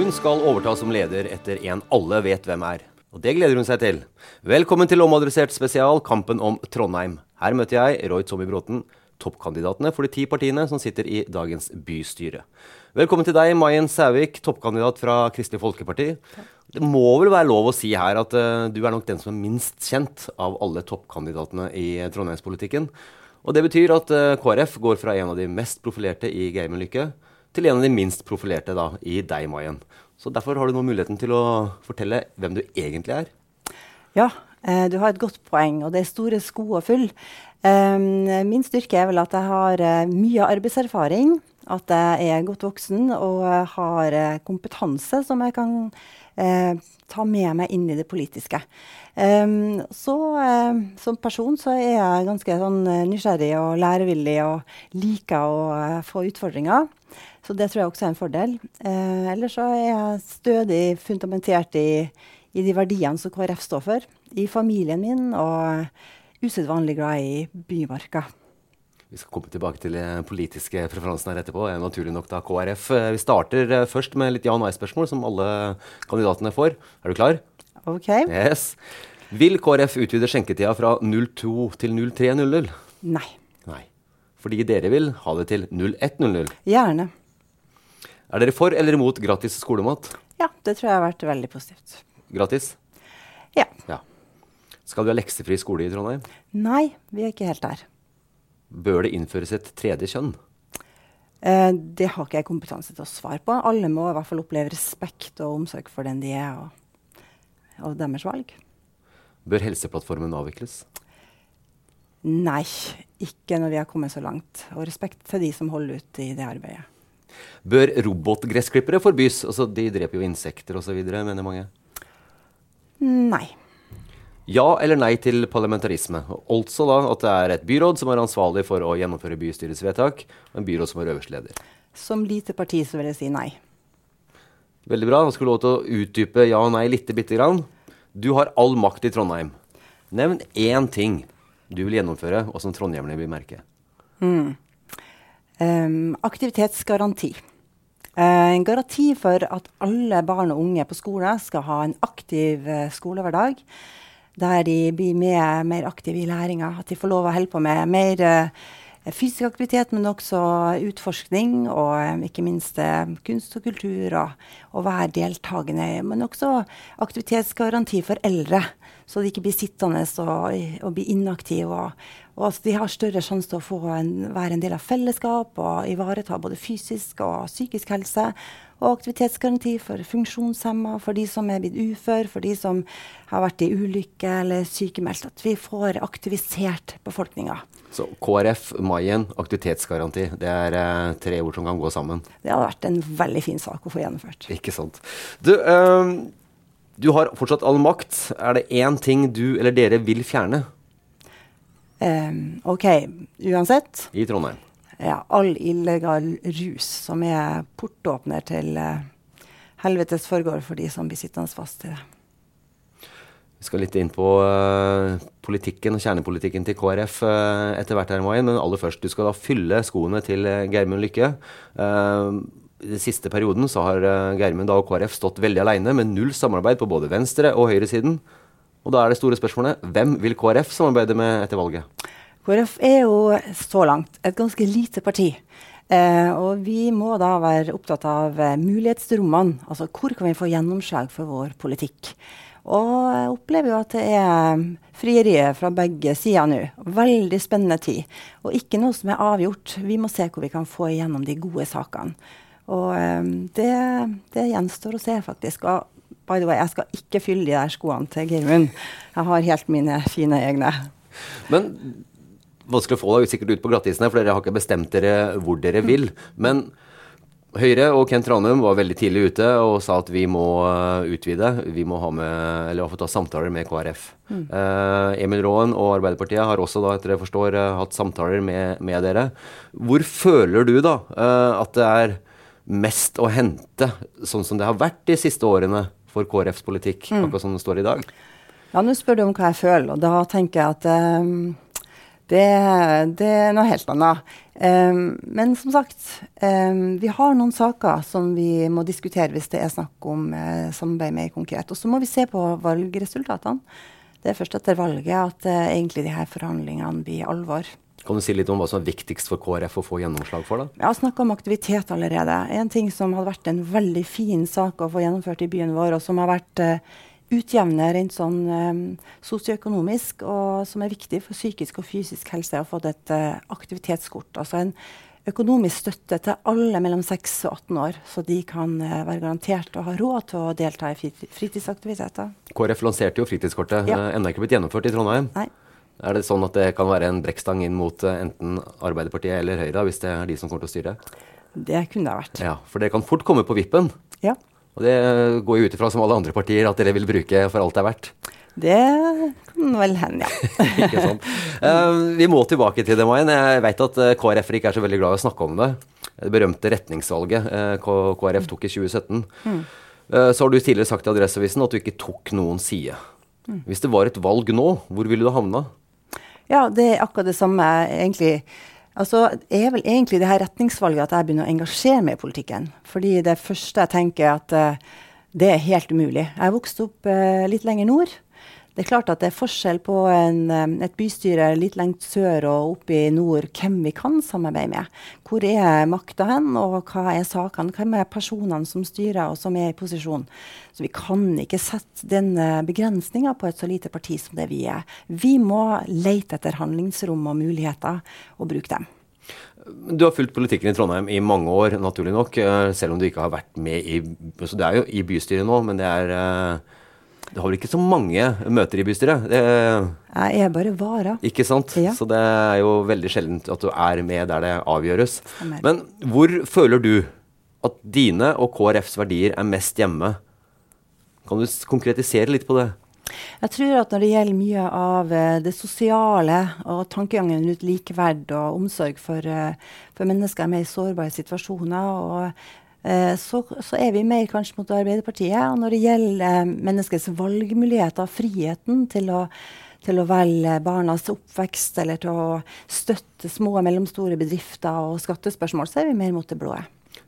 Hun skal overta som leder etter en alle vet hvem er. Og det gleder hun seg til. Velkommen til Omadressert spesial, kampen om Trondheim. Her møter jeg Roy Tommy Bråten, toppkandidatene for de ti partiene som sitter i dagens bystyre. Velkommen til deg, Mayen Sævik, toppkandidat fra Kristelig Folkeparti. Det må vel være lov å si her at uh, du er nok den som er minst kjent av alle toppkandidatene i trondheimspolitikken. Og det betyr at uh, KrF går fra en av de mest profilerte i Geimen Lykke til en av de minst profilerte da, i deg, Mayen. Så derfor har du nå muligheten til å fortelle hvem du egentlig er. Ja, eh, du har et godt poeng, og det er store sko å fylle. Um, min styrke er vel at jeg har uh, mye arbeidserfaring, at jeg er godt voksen og uh, har kompetanse som jeg kan ta med meg inn i det politiske. Um, så som person så er jeg ganske sånn, nysgjerrig og lærevillig og liker å få utfordringer. Så det tror jeg også er en fordel. Uh, ellers så er jeg stødig fundamentert i, i, de verdiene som KrF står for. I familien min, og usedvanlig glad i Bymarka. Vi skal komme tilbake til de politiske preferansene her etterpå. Naturlig nok da KrF. Eh, vi starter eh, først med litt ja- og nei-spørsmål, som alle kandidatene får. Er du klar? Ok. Yes. Vil KrF utvide skjenketida fra 02 til 03.00? Nei. Nei. Fordi dere vil ha det til 01.00? Gjerne. Er dere for eller imot gratis skolemat? Ja, det tror jeg har vært veldig positivt. Gratis? Ja. ja. Skal vi ha leksefri skole i Trondheim? Nei, vi er ikke helt der. Bør det innføres et tredje kjønn? Eh, det har ikke jeg kompetanse til å svare på. Alle må i hvert fall oppleve respekt og omsorg for den de er, og, og deres valg. Bør Helseplattformen avvikles? Nei, ikke når vi har kommet så langt. Og respekt til de som holder ut i det arbeidet. Bør robotgressklippere forbys? Altså, de dreper jo insekter osv., mener mange. Nei. Ja eller nei til parlamentarisme? Altså da at det er et byråd som er ansvarlig for å gjennomføre bystyrets vedtak, og en byråd som er øverste leder. Som lite parti så vil jeg si nei. Veldig bra. Da skulle du lov til å utdype ja og nei litt bitte grann. Du har all makt i Trondheim. Nevn én ting du vil gjennomføre, og som trondhjemmerne vil merke. Mm. Um, aktivitetsgaranti. Uh, en garanti for at alle barn og unge på skole skal ha en aktiv uh, skolehverdag. Der de blir med, mer aktive i læringa. At de får lov å holde på med mer uh, fysisk aktivitet, men også utforskning og ikke minst kunst og kultur. Og, og være deltakende. Men også aktivitetsgaranti for eldre, så de ikke blir sittende og, og blir inaktive. Og, Og de har større sjanse til å få en, være en del av fellesskap og ivareta både fysisk og psykisk helse. Og aktivitetsgaranti for funksjonshemma, for de som er blitt ufør, for de som har vært i ulykke eller sykemeldt. At vi får aktivisert befolkninga. Så KrF, Mayen, aktivitetsgaranti. Det er eh, tre ord som kan gå sammen. Det hadde vært en veldig fin sak å få gjennomført. Ikke sant. Du, eh, du har fortsatt all makt. Er det én ting du eller dere vil fjerne? Um, OK, uansett. I Trondheim. Ja, all illegal rus som er portåpner til uh, helvetes forgård for de som blir sittende fast i det. Vi skal litt inn på uh, politikken og kjernepolitikken til KrF uh, etter hvert, her. Men aller først, du skal da fylle skoene til uh, Geirmund Lykke. I den siste perioden så har Geirmund og KrF stått veldig aleine, med null samarbeid på både venstre- og høyresiden. Og da er det store spørsmålet hvem vil KrF samarbeide med etter valget? KrF er jo så langt et ganske lite parti. Eh, og vi må da være opptatt av eh, mulighetsrommene. Altså hvor kan vi få gjennomslag for vår politikk? Og jeg opplever jo at det er frieriet fra begge sider nå. Veldig spennende tid. Og ikke noe som er avgjort. Vi må se hvor vi kan få igjennom de gode sakene. Og um, det, det, gjenstår å se, faktisk. Og by the way, jeg skal ikke fylle de der skoene til Geirmund. Jeg har helt mine fine egne. Men vanskelig å få deg sikkert ut på glattisen her, for dere har ikke bestemt dere hvor dere vil. Men Høyre og Kent Ranum var veldig tidlig ute og sa at vi må uh, utvide. Vi må ha med, eller fått ta samtaler med KrF. Mm. Eh, Emil Raaen og Arbeiderpartiet har også, da, etter jeg forstår, uh, hatt samtaler med, med, dere. Hvor føler du da at det er mest å hente, sånn som det har vært de siste årene? For KrFs politikk, mm. akkurat som det står i dag? Ja, nå spør du om hva jeg føler, og da tenker jeg at um, det, det, er noe helt annet. Um, men som sagt, um, vi har noen saker som vi må diskutere hvis det er snakk om uh, samarbeid mer konkret. Og så må vi se på valgresultatene. Det er først etter valget at uh, egentlig de her forhandlingene blir alvor. Kan du si litt om hva som er viktigst for KrF å få gjennomslag for? da? Jeg har snakka om aktivitet allerede. En ting som hadde vært en veldig fin sak å få gjennomført i byen vår, og som har vært uh, utjevne rent sånn um, sosioøkonomisk, og som er viktig for psykisk og fysisk helse, å få et uh, aktivitetskort. Altså en økonomisk støtte til alle mellom 6 og 18 år, så de kan uh, være garantert å ha råd til å delta i fritidsaktiviteter. KrF lanserte jo fritidskortet, ja. ennå ikke blitt gjennomført i Trondheim. Nei. Er det sånn at det kan være en brekkstang inn mot uh, enten Arbeiderpartiet eller Høyre, hvis det er de som kommer til å styre? Det kunne det ha vært. Ja, For det kan fort komme på vippen. Ja. Og det går jo ut ifra, som alle andre partier, at dere vil bruke for alt det er verdt. Det kan vel hende, ja. ikke sant. Uh, vi må tilbake til det, Mayen. Jeg vet at uh, KrF ikke er så veldig glad i å snakke om det. Det berømte retningsvalget uh, KrF tok i 2017. Mm. så har du tidligere sagt i Adresseavisen at du ikke tok noen side. Mm. Hvis det var et valg nå, hvor ville du havna? Ja, det er akkurat det samme, egentlig. Altså, det er vel egentlig det her retningsvalget at jeg begynner å engasjere meg i politikken. Fordi det første jeg tenker at uh, det er helt umulig. Jeg vokste opp uh, litt lenger nord. Det er klart at det er forskjell på en, um, et bystyre litt lengt sør og oppe i nord hvem vi kan samarbeide med. Hvor er makta hen, og hva er sakene? Hvem er personene som styrer og som er i posisjon? Så vi kan ikke sette den uh, begrensninga på et så lite parti som det vi er. Vi må lete etter handlingsrom og muligheter og bruke dem. Du har fulgt politikken i Trondheim i mange år, naturlig nok, uh, selv om du ikke har vært med i altså Du er jo i bystyret nå, men det er uh, du har vel ikke så mange møter i bystyret? Det, jeg er bare vara. Ikke sant? Ja. Så det er jo veldig sjeldent at du er med der det avgjøres. Men hvor føler du at dine og KrFs verdier er mest hjemme? Kan du konkretisere litt på det? Jeg tror at når det gjelder mye av uh, det sosiale og tankegangen rundt likeverd og omsorg for, uh, for mennesker i mer sårbare situasjoner, og Eh, så, så, er vi mer kanskje mot Arbeiderpartiet. Og når det gjelder eh, menneskets valgmuligheter, friheten til å, til å velge barnas oppvekst eller til å støtte små og mellomstore bedrifter og skattespørsmål, så er vi mer mot det blå.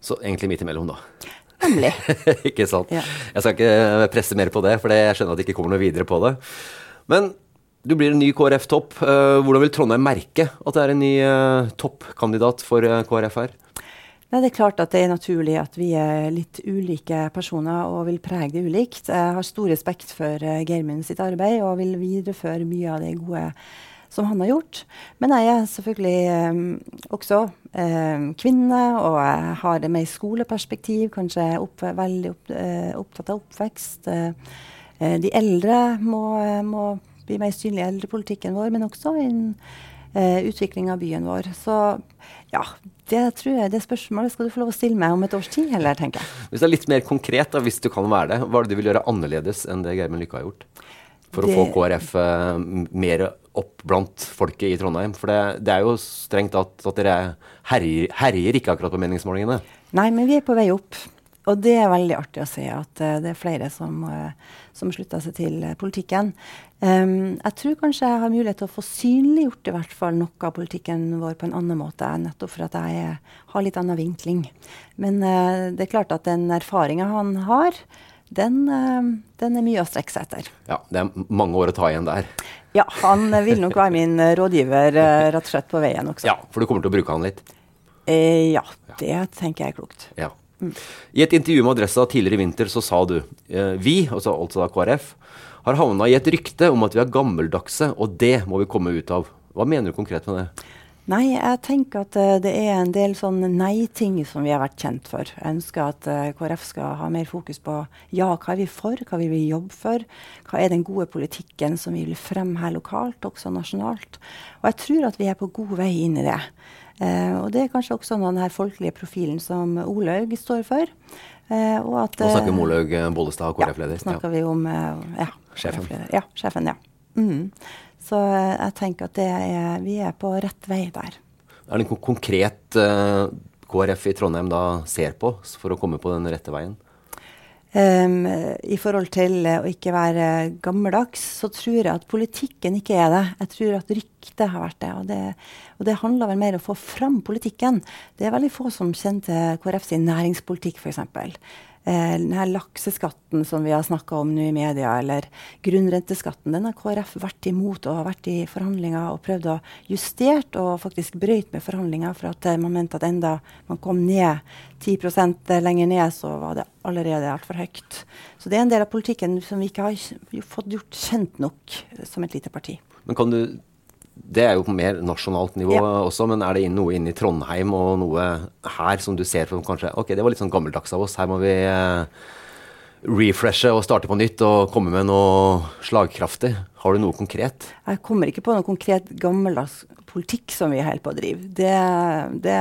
Så egentlig midt imellom, da. Nemlig. ikke sant. Ja. Jeg skal ikke presse mer på det, for jeg skjønner at det ikke kommer noe videre på det. Men du blir en ny KrF-topp. Uh, hvordan vil Trondheim merke at det er en ny toppkandidat for KrF her? Nei, det er klart at det er naturlig at vi er litt ulike personer og vil prege det ulikt. Jeg har stor respekt for uh, Geirmund sitt arbeid og vil videreføre mye av det gode som han har gjort. Men jeg er selvfølgelig eh, også eh, kvinne, og har det med i skoleperspektiv. Kanskje opp, veldig opp, eh, opptatt av oppvekst. Eh, eh, de eldre må, må, bli mer synlige i eldrepolitikken vår, men også innen eh, utvikling av byen vår. Så ja, det tror jeg det spørsmålet skal du få lov å stille meg om et års tid, heller, tenker jeg. Hvis det er litt mer konkret, da, hvis du kan være det, hva er det du vil gjøre annerledes enn det Geirmund Lykke har gjort? For det... å få KrF eh, mer opp blant folket i Trondheim? For det, det er jo strengt at, at dere herjer, herjer ikke akkurat på meningsmålingene. Nei, men vi er på vei opp. Og det er veldig artig å se at uh, det er flere som, uh, som slutter seg til uh, politikken. Um, jeg tror kanskje jeg har mulighet til å få synliggjort i hvert fall noe av politikken vår på en annen måte, nettopp for at jeg har litt annen vinkling. Men det er klart at den erfaringa han har, den, den, er mye å strekke seg etter. Ja, Det er mange år å ta igjen der. Ja, han vil nok være min rådgiver rett og slett på veien også. Ja, For du kommer til å bruke han litt? ja, det tenker jeg er klokt. Ja. I et intervju med Adressa tidligere i vinter så sa du eh, vi, altså, altså da KrF, har havna i et rykte om at vi er gammeldagse, og det må vi komme ut av. Hva mener du konkret med det? Nei, jeg tenker at uh, det er en del sånn nei-ting som vi har vært kjent for. Jeg ønsker at uh, KrF skal ha mer fokus på ja, hva er vi for, hva vil vi jobbe for? Hva er den gode politikken som vi vil fremme her lokalt, også nasjonalt? Og jeg tror at vi er på god vei inn i det. Eh, og det er kanskje også noe av den folkelige profilen som Olaug står for. Eh, og at, Nå snakker vi om eh, Olaug Bollestad, KrF-leder. Ja, snakker vi om ja, sjefen. Ja, sjefen, ja. Mm. Så jeg tenker at er, vi er på rett vei der. Er det noe konkret KrF i Trondheim da ser på for å komme på den rette veien? Um, I forhold til å ikke være gammeldags, så tror jeg at politikken ikke er det. Jeg tror at ryktet har vært det. Og det, og det handler vel mer om å få fram politikken. Det er veldig få som kjenner til KrF sin næringspolitikk, f.eks eh, denne lakseskatten som vi har snakka om nå i media, eller grunnrenteskatten, den har KrF vært imot og har vært i forhandlinger og prøvd å justere og faktisk brøyt med forhandlinger for at eh, man mente at enda man kom ned 10% lenger ned, så var det allerede altfor høyt. Så det er en del av politikken som vi ikke har fått gjort kjent nok som et lite parti. Men kan du det er jo på mer nasjonalt nivå ja. også, men er det noe inne i Trondheim og noe her som du ser som kanskje Ok, det var litt sånn gammeldags av oss. Her må vi eh, refreshe og starte på nytt og komme med noe slagkraftig. Har du noe konkret? Jeg kommer ikke på noe konkret gammeldags politikk som vi holder på å drive. Det, det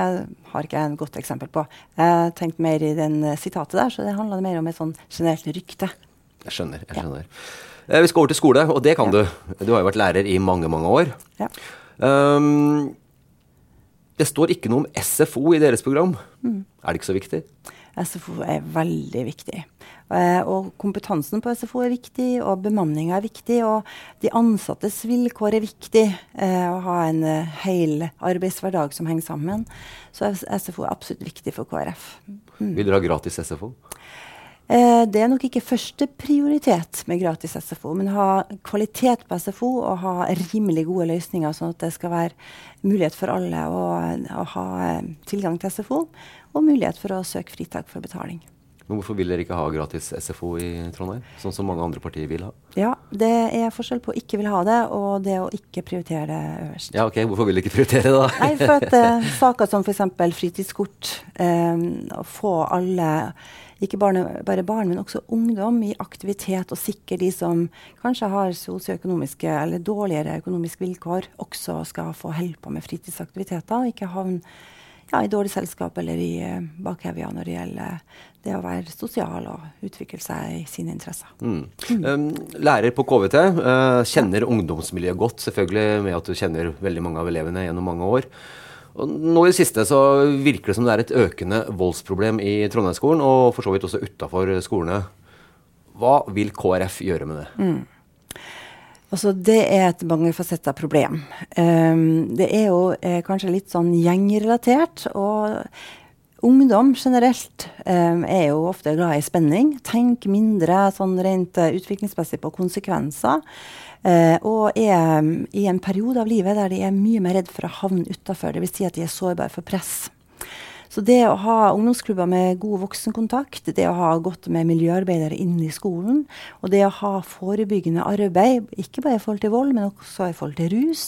har ikke jeg et godt eksempel på. Jeg tenkte mer i den sitatet der, så det handla mer om et sånn generelt rykte. Jeg skjønner. jeg skjønner. Ja. Eh, vi skal over til skole, og det kan du. Du har jo vært lærer i mange, mange år. Ja. Um, det står ikke noe om SFO i deres program. Mm. Er det ikke så viktig? SFO er veldig viktig. Uh, og kompetansen på SFO er viktig, og bemanninga er viktig. Og de ansattes vilkår er viktig. Uh, å ha en hel arbeidshverdag som henger sammen. Så SFO er absolutt viktig for KrF. Mm. Vil dere ha gratis SFO? Eh, det er nok ikke første prioritet med gratis SFO, men ha kvalitet på SFO og ha rimelig gode løsninger, sånn at det skal være mulighet for alle å, å ha eh, tilgang til SFO, og mulighet for å søke fritak for betaling. Men hvorfor vil dere ikke ha gratis SFO i Trondheim, sånn som mange andre partier vil ha? Ja, Det er forskjell på å ikke vil ha det, og det å ikke prioritere det øverst. Ja, ok. Hvorfor vil dere ikke prioritere det, da? Nei, for at uh, Saker som f.eks. fritidskort, um, å få alle ikke bare, bare, barn, men også ungdom i aktivitet, og sikre de som kanskje har sosioøkonomiske eller dårligere økonomiske vilkår, også skal få holde på med fritidsaktiviteter, og ikke havne ja, i dårlig selskap eller i uh, bakhevja når det gjelder det å være sosial og utvikle seg i sine interesser. Mm. Mm. Lærer på KVT, uh, kjenner ungdomsmiljøet godt, selvfølgelig med at du kjenner veldig mange av elevene gjennom mange år. Og nå i det siste så virker det som det er et økende voldsproblem i Trondheimsskolen, og for så vidt også utafor skolene. Hva vil KrF gjøre med det? Mm. Altså, det er et mangefasetta problem. Um, det er jo eh, kanskje litt sånn gjengrelatert. Og ungdom generelt um, er jo ofte glad i spenning. Tenk mindre sånn rent uh, utviklingsmessig på konsekvenser. Uh, og er um, i en periode av livet der de er mye mer redd for å havne utafor. Dvs. Si at de er sårbare for press. Så det å ha ungdomsklubber med god voksenkontakt, det å ha godt med miljøarbeidere inne i skolen, og det å ha forebyggende arbeid, ikke bare i forhold til vold, men også i forhold til rus,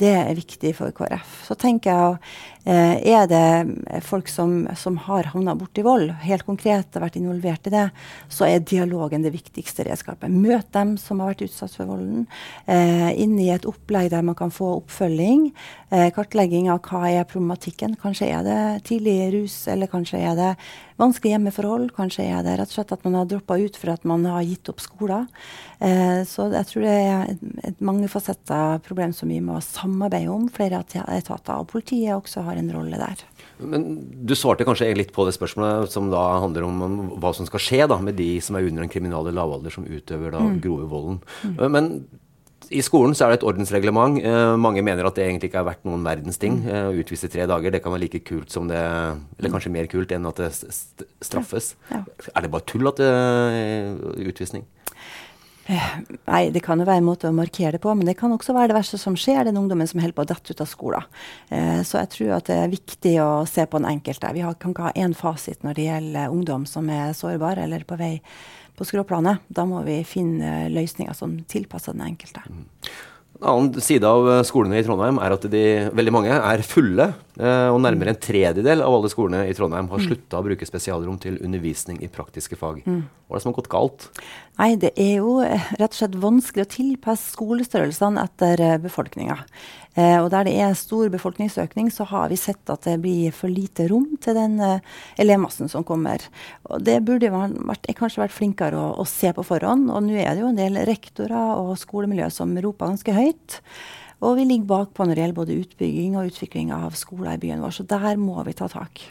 det er viktig for KrF. Så tenker jeg Eh, er det folk som, som har havna borti vold, helt konkret har vært involvert i det, så er dialogen det viktigste redskapet. Møt dem som har vært utsatt for volden, eh, inn i et opplegg der man kan få oppfølging. Eh, kartlegging av hva er problematikken. Kanskje er det tidlig rus, eller kanskje er det vanskelig hjemmeforhold. Kanskje er det rett og slett at man har droppa ut for at man har gitt opp skolen. Eh, så jeg tror det er et, et mangefasetta problem som vi må samarbeide om, flere etater. Og politiet også har en rolle der. Men Du svarte kanskje litt på det spørsmålet som da handler om, om hva som skal skje da, med de som er under den kriminale lavalder som utøver da mm. grove volden. Mm. Men i skolen så er det et ordensreglement. Eh, mange mener at det egentlig ikke er verdt noen verdens ting. Mm. Eh, å utvise tre dager, det kan være like kult som det Eller kanskje mer kult enn at det straffes. Ja. Ja. Er det bare tull at det er utvisning? Eh, nei, det kan jo være en måte å markere det på, men det kan også være det verste som skjer, den ungdommen som holder på å dette ut av skolen. Eh, så jeg tror at det er viktig å se på den enkelte. Vi har, kan ikke ha én fasit når det gjelder ungdom som er sårbare eller på vei på skråplanet. Da må vi finne løsninger som tilpasser den enkelte. Mm. En annen side av skolene i Trondheim er at de, veldig mange er fulle. Eh, og nærmere en tredjedel av alle skolene i Trondheim har slutta å bruke spesialrom til undervisning i praktiske fag. Mm. Hva er det som har gått galt? Nei, Det er jo eh, rett og slett vanskelig å tilpasse skolestørrelsene etter befolkninga. Eh, og der det er stor befolkningsøkning, så har vi sett at det blir for lite rom til den elevmassen som kommer. Og det burde man vært, kanskje vært flinkere å, å se på forhånd. Og nå er det jo en del rektorer og skolemiljø som roper ganske høyt. Og vi ligger bakpå når det gjelder både utbygging og utvikling av skoler i byen vår. Så der må vi ta tak.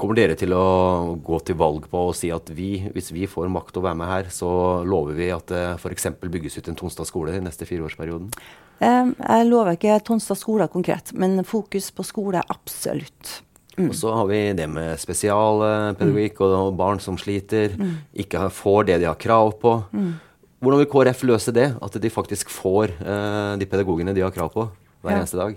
Kommer dere til å gå til valg på å si at vi, hvis vi får makt å være med her, så lover vi at det f.eks. bygges ut en Tonstad skole i neste fireårsperioden? Jeg lover ikke Tonstad skole konkret, men fokus på skole absolutt. Mm. Og så har vi det med spesialpedagogikk mm. og barn som sliter, mm. ikke får det de har krav på. Mm. Hvordan vil KrF løse det? At de faktisk får eh, de pedagogene de har krav på hver ja. eneste dag?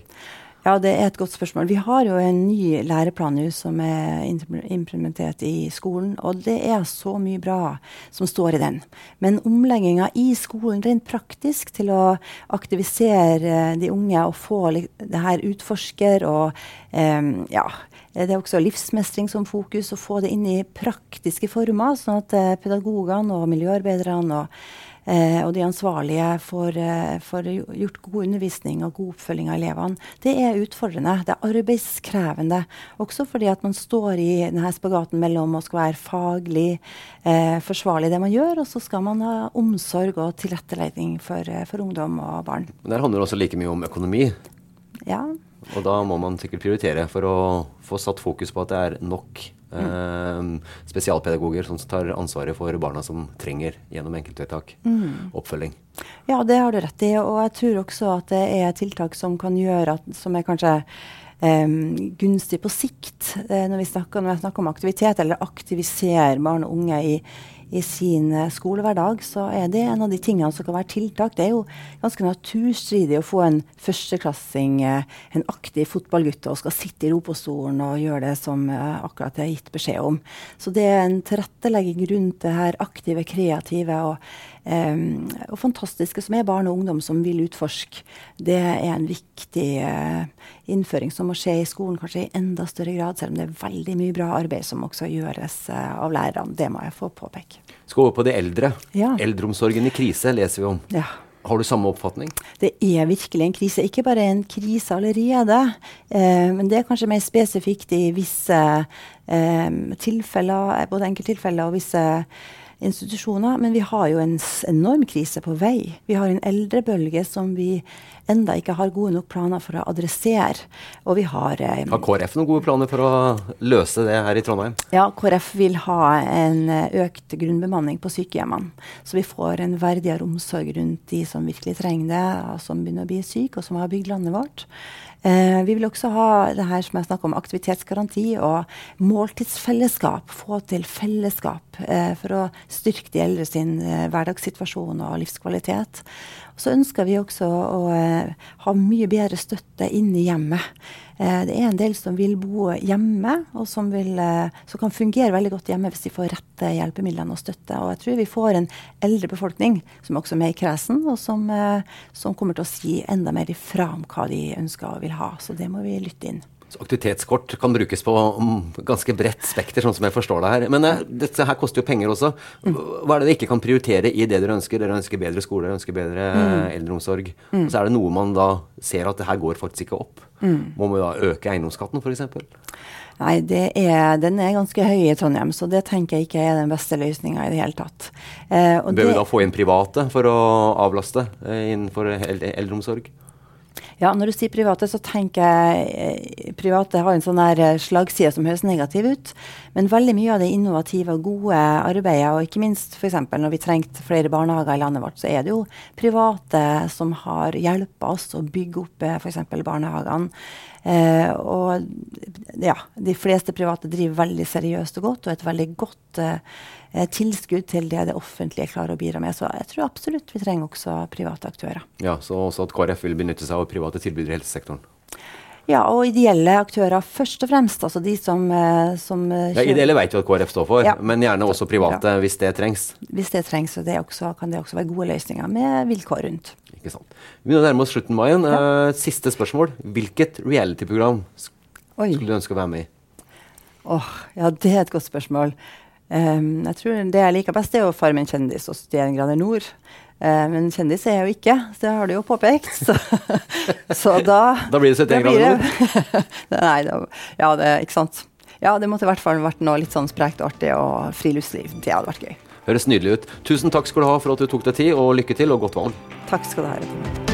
Ja, det er et godt spørsmål. Vi har jo en ny læreplan nå som er implementert i skolen. Og det er så mye bra som står i den. Men omlegginga i skolen rent praktisk til å aktivisere de unge og få det her utforsker og um, ja, det er også livsmestring som fokus, å få det inn i praktiske former, sånn at eh, pedagogene og miljøarbeiderne og og de ansvarlige får, eh, får, gjort god undervisning og god oppfølging av elevene. Det er utfordrende. Det er arbeidskrevende. Også fordi at man står i denne spagaten mellom å skal være faglig eh, forsvarlig det man gjør, og så skal man ha omsorg og tilrettelegging for, eh, for ungdom og barn. Men der handler det også like mye om økonomi? Ja. Og da må man sikkert prioritere for å få satt fokus på at det er nok Mm. spesialpedagoger som tar ansvaret for barna som trenger gjennom enkeltvedtak mm. oppfølging. Ja, det har du rett i. Og jeg tror også at det er tiltak som kan gjøre at, som er kanskje um, gunstig på sikt. Uh, når, vi snakker, når vi snakker om aktivitet, eller aktivisere barn og unge i, i sin eh, skolehverdag, så er det en av de tingene som kan være tiltak. Det er jo ganske naturstridig å få en førsteklassing, eh, en aktiv fotballgutt, og skal sitte i ropostolen og gjøre det som akkurat jeg er gitt beskjed om. Så det er en tilrettelegging rundt det her aktive, kreative og, um, og fantastiske som er barn og ungdom som vil utforske. Det er en viktig uh, innføring som må skje i skolen kanskje i enda større grad, selv om det er veldig mye bra arbeid som også gjøres uh, av lærerne. Det må jeg få påpeke. Skal over på de eldre. Ja. Eldreomsorgen i krise leser vi om. Ja. Har du samme oppfatning? Det er virkelig en krise. Ikke bare en krise allerede, eh, men det er kanskje mer spesifikt i visse eh, tilfeller, både enkelttilfeller og visse institusjoner. Men vi har jo en enorm krise på vei. Vi har en eldrebølge som vi enda ikke har gode nok planer for å adressere. Og vi har eh, Har KrF noen gode planer for å løse det her i Trondheim? Ja, KrF vil ha en eh, økt grunnbemanning på sykehjemmene. Så vi får en verdigere omsorg rundt de som virkelig trenger det, som begynner å bli syke, og som har bygd landet vårt. Eh, vi vil også ha det her som jeg snakker om, aktivitetsgaranti og måltidsfellesskap, få til fellesskap eh, for å styrke de eldre sin eh, hverdagssituasjon og livskvalitet. Så ønsker vi også å eh, ha mye bedre støtte inn i hjemmet. Eh, det er en del som vil bo hjemme, og som, vil, eh, som, kan fungere veldig godt hjemme hvis de får rette hjelpemidlene og støtte. Og jeg tror vi får en eldre befolkning som også er med i kresen, og som, som kommer til å si enda mer ifra om hva de ønsker og vil ha. Så det må vi lytte inn. Så aktivitetskort kan brukes på ganske bredt spekter, sånn som jeg forstår det her. Men uh, dette her koster jo penger også. Hva er det dere ikke kan prioritere i det dere ønsker? Dere ønsker bedre skole, dere ønsker bedre mm. eldreomsorg. Mm. Og så er det noe man da ser at det her går faktisk ikke opp. Mm. Må man da øke eiendomsskatten, f.eks.? Nei, er, den er ganske høy i Trondheim, så det tenker jeg ikke er den beste løsninga i det hele tatt. Eh, Bør vi da få inn private for å avlaste eh, innenfor eldreomsorg? Ja, når du sier private, så tenker jeg eh, private har en sånn der eh, slagside som høres negativ ut. Men veldig mye av det innovative og gode arbeidet, og ikke minst f.eks. når vi trengte flere barnehager i landet vårt, så er det jo private som har hjulpet oss å bygge opp eh, f.eks. barnehagene. Eh, og ja, de fleste private driver veldig seriøst og godt, og et veldig godt eh, tilskudd til det det offentlige klarer å bidra med. Så jeg tror absolutt vi trenger også private aktører. Ja, Så også at KrF vil benytte seg av private tilbydere i helsesektoren? Ja, og ideelle aktører først og fremst. Altså de som, eh, som eh, ja, Ideelle vet jo at KrF står for, ja. men gjerne også private hvis det trengs. Hvis det trengs, og det også, kan det også være gode løsninger med vilkår rundt. Ikke sant. Vi begynner å nærme oss slutten, Mayen. Ja. siste spørsmål. Hvilket reality-program skulle du ønske å være med i? Åh, oh, ja, det er et godt spørsmål. Um, jeg tror Det jeg liker best, det er jo Farmen kjendis og 71 grader nord. Uh, men kjendis er jeg jo ikke, så det har du jo påpekt. Så, så da Da blir det 71 grader nord? Nei, da, ja, det, ikke sant. Ja, det måtte i hvert fall vært noe litt sånn sprekt og artig og friluftsliv. Det hadde vært gøy. Høres nydelig ut. Tusen takk skal du ha for at du tok deg tid, og lykke til og godt valg. Takk skal du ha.